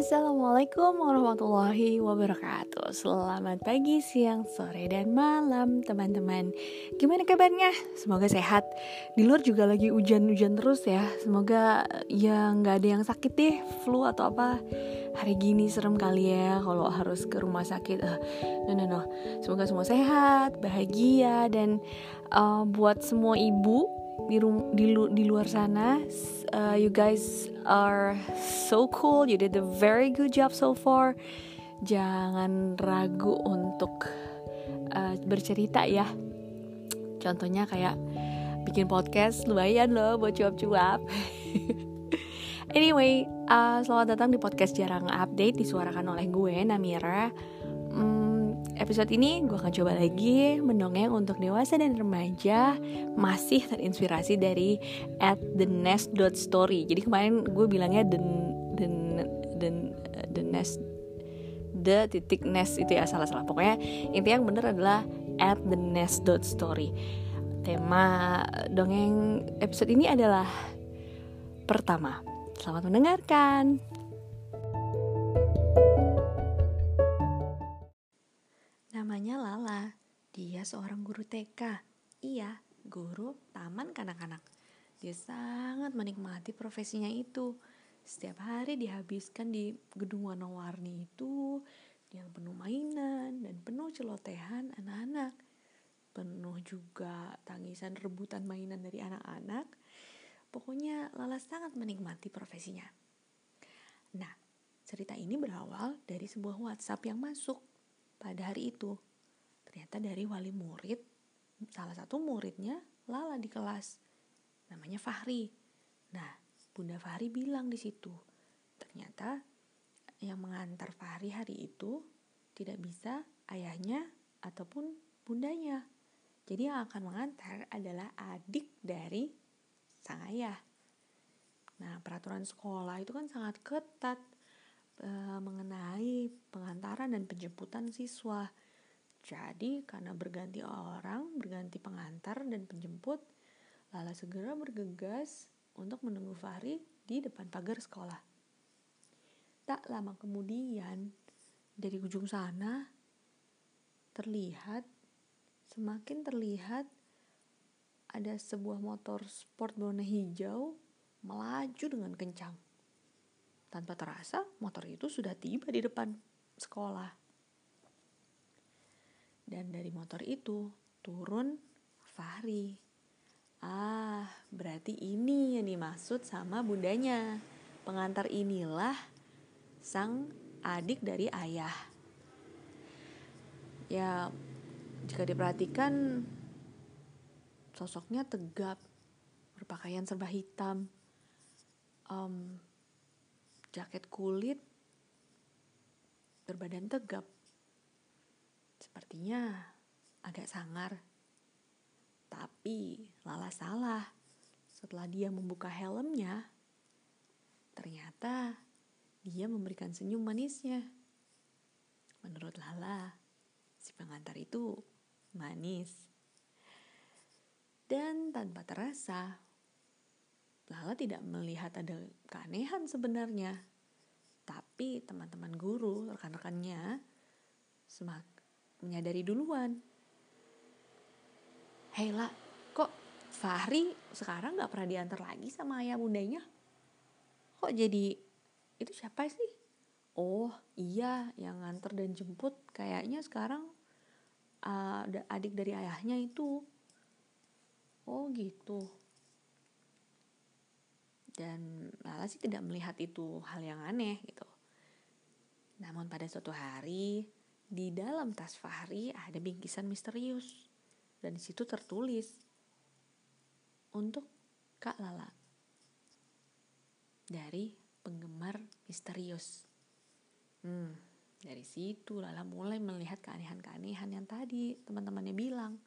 Assalamualaikum warahmatullahi wabarakatuh. Selamat pagi, siang, sore, dan malam teman-teman. Gimana kabarnya? Semoga sehat. Di luar juga lagi hujan-hujan terus ya. Semoga ya nggak ada yang sakit deh Flu atau apa. Hari gini serem kali ya Kalau harus ke rumah sakit. Uh, No, no, no. Semoga semua sehat, bahagia Dan uh, buat semua ibu di rum di, lu di luar sana. Uh, you guys are so cool. You did a very good job so far. Jangan ragu untuk uh, bercerita ya. Contohnya kayak bikin podcast lumayan loh buat cuap-cuap. Anyway uh, selamat datang di podcast jarang update disuarakan oleh gue Namira episode ini gue akan coba lagi mendongeng untuk dewasa dan remaja masih terinspirasi dari at the nest dot story. Jadi kemarin gue bilangnya the the the, the nest the titik nest itu ya salah salah. Pokoknya intinya yang bener adalah at the nest dot story. Tema dongeng episode ini adalah pertama. Selamat mendengarkan. Namanya Lala. Dia seorang guru TK. Iya, guru taman kanak-kanak. Dia sangat menikmati profesinya itu. Setiap hari dihabiskan di gedung warna-warni itu yang penuh mainan dan penuh celotehan anak-anak. Penuh juga tangisan rebutan mainan dari anak-anak. Pokoknya Lala sangat menikmati profesinya. Nah, cerita ini berawal dari sebuah WhatsApp yang masuk pada hari itu. Ternyata dari wali murid, salah satu muridnya Lala di kelas. Namanya Fahri. Nah, Bunda Fahri bilang di situ. Ternyata yang mengantar Fahri hari itu tidak bisa ayahnya ataupun bundanya. Jadi yang akan mengantar adalah adik dari sang ayah. Nah, peraturan sekolah itu kan sangat ketat Eh, mengenai pengantaran dan penjemputan siswa. Jadi karena berganti orang, berganti pengantar dan penjemput, Lala segera bergegas untuk menunggu Fahri di depan pagar sekolah. Tak lama kemudian, dari ujung sana terlihat, semakin terlihat ada sebuah motor sport warna hijau melaju dengan kencang. Tanpa terasa, motor itu sudah tiba di depan sekolah. Dan dari motor itu turun Fahri. Ah, berarti ini yang dimaksud sama bundanya. Pengantar inilah sang adik dari ayah. Ya, jika diperhatikan sosoknya tegap, berpakaian serba hitam. Um, jaket kulit, berbadan tegap. Sepertinya agak sangar. Tapi Lala salah. Setelah dia membuka helmnya, ternyata dia memberikan senyum manisnya. Menurut Lala, si pengantar itu manis. Dan tanpa terasa, Lala tidak melihat ada keanehan sebenarnya. Tapi teman-teman guru, rekan-rekannya, semak menyadari duluan. Hei lah, kok Fahri sekarang gak pernah diantar lagi sama ayah bundanya? Kok jadi, itu siapa sih? Oh iya, yang nganter dan jemput kayaknya sekarang uh, adik dari ayahnya itu. Oh gitu dan Lala sih tidak melihat itu hal yang aneh gitu. Namun pada suatu hari di dalam tas Fahri ada bingkisan misterius dan di situ tertulis untuk Kak Lala dari penggemar misterius. Hmm, dari situ Lala mulai melihat keanehan-keanehan yang tadi teman-temannya bilang.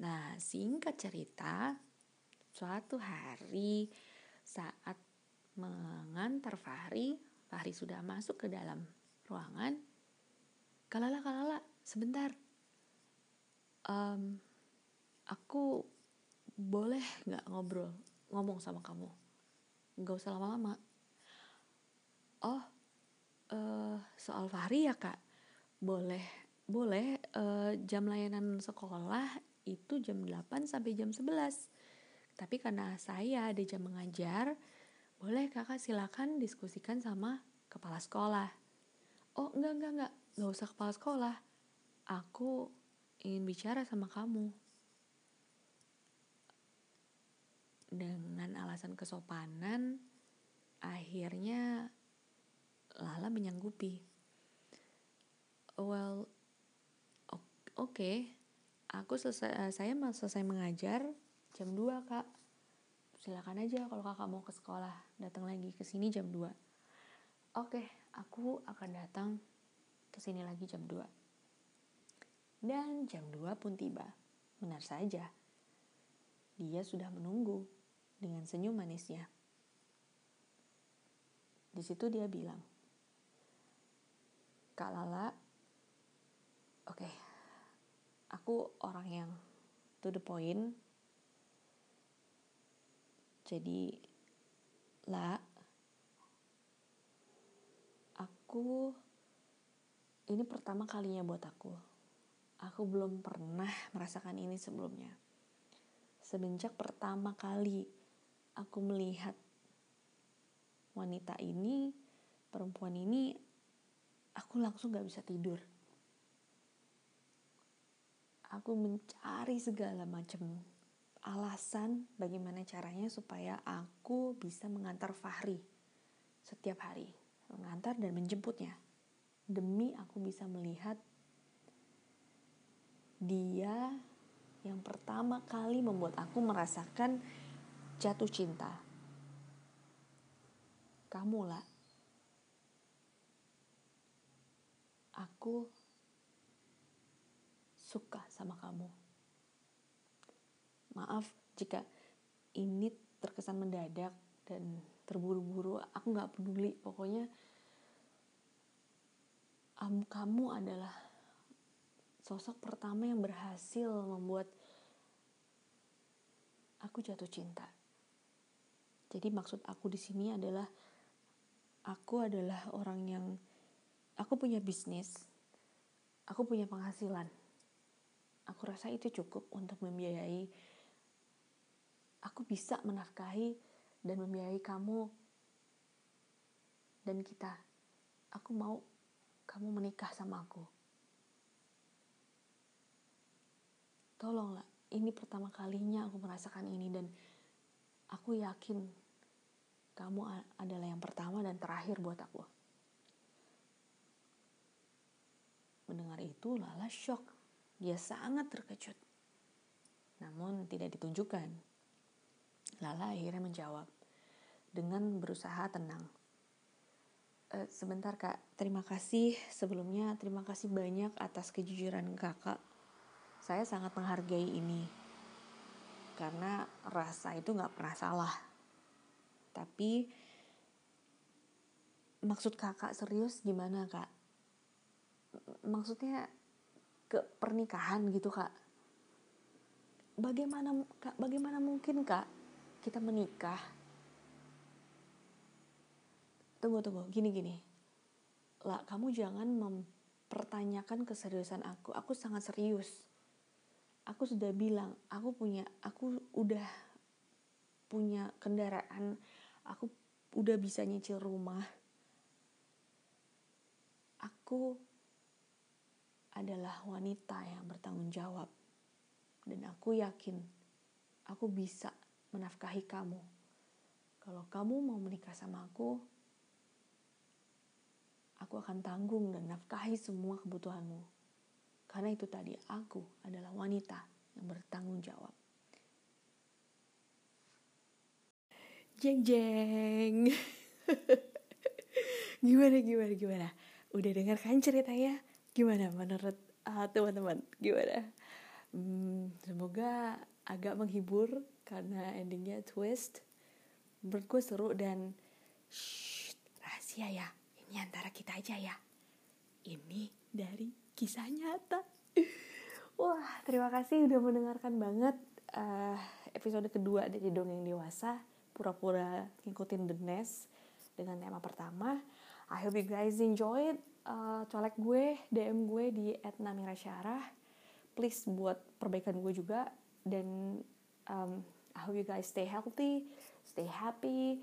Nah, singkat cerita, suatu hari saat mengantar Fahri, Fahri sudah masuk ke dalam ruangan. Kalala, kalala, sebentar. Um, aku boleh nggak ngobrol, ngomong sama kamu? Nggak usah lama-lama. Oh, uh, soal Fahri ya kak boleh boleh uh, jam layanan sekolah itu jam 8 sampai jam 11 tapi karena saya ada jam mengajar boleh kakak silakan diskusikan sama kepala sekolah oh enggak enggak enggak nggak usah kepala sekolah. Aku ingin bicara sama kamu. Dengan alasan kesopanan akhirnya Lala menyanggupi. Well oke. Okay. aku selesai saya selesai mengajar jam 2 kak. Silakan aja kalau kakak mau ke sekolah datang lagi ke sini jam 2 oke aku akan datang ke sini lagi jam 2 dan jam 2 pun tiba. Benar saja. Dia sudah menunggu dengan senyum manisnya. Di situ dia bilang Kak Lala oke okay, aku orang yang to the point. Jadi lah aku ini pertama kalinya buat aku. Aku belum pernah merasakan ini sebelumnya. Semenjak pertama kali aku melihat wanita ini perempuan ini aku langsung gak bisa tidur. Aku mencari segala macam alasan bagaimana caranya supaya aku bisa mengantar Fahri setiap hari, mengantar dan menjemputnya. Demi aku bisa melihat dia yang pertama kali membuat aku merasakan jatuh cinta. Kamu lah. Aku suka sama kamu. Maaf jika ini terkesan mendadak dan terburu-buru. Aku nggak peduli. Pokoknya kamu adalah sosok pertama yang berhasil membuat aku jatuh cinta. Jadi maksud aku di sini adalah aku adalah orang yang aku punya bisnis, aku punya penghasilan. Aku rasa itu cukup untuk membiayai aku bisa menafkahi dan membiayai kamu dan kita. Aku mau kamu menikah sama aku. Tolonglah, ini pertama kalinya aku merasakan ini dan aku yakin kamu adalah yang pertama dan terakhir buat aku. Mendengar itu, Lala shock. Dia sangat terkejut. Namun tidak ditunjukkan. Lala akhirnya menjawab dengan berusaha tenang. E, sebentar kak, terima kasih sebelumnya terima kasih banyak atas kejujuran kakak. Saya sangat menghargai ini karena rasa itu nggak pernah salah. Tapi maksud kakak serius gimana kak? Maksudnya ke pernikahan gitu kak? Bagaimana kak? Bagaimana mungkin kak? kita menikah tunggu tunggu. Gini gini. Lah kamu jangan mempertanyakan keseriusan aku. Aku sangat serius. Aku sudah bilang aku punya aku udah punya kendaraan. Aku udah bisa nyicil rumah. Aku adalah wanita yang bertanggung jawab. Dan aku yakin aku bisa menafkahi kamu. Kalau kamu mau menikah sama aku, aku akan tanggung dan nafkahi semua kebutuhanmu. Karena itu tadi aku adalah wanita yang bertanggung jawab. Jeng jeng. gimana gimana gimana? Udah dengar kan ceritanya? Gimana menurut uh, teman-teman? Gimana? Hmm, semoga agak menghibur karena endingnya twist menurut gue seru dan shh, rahasia ya ini antara kita aja ya. Ini dari kisah nyata. Wah terima kasih udah mendengarkan banget uh, episode kedua dari dongeng dewasa pura-pura ngikutin the nest dengan tema pertama. I hope you guys enjoyed uh, colek gue DM gue di @namirasyarah please buat perbaikan gue juga. Dan um, I hope you guys stay healthy stay happy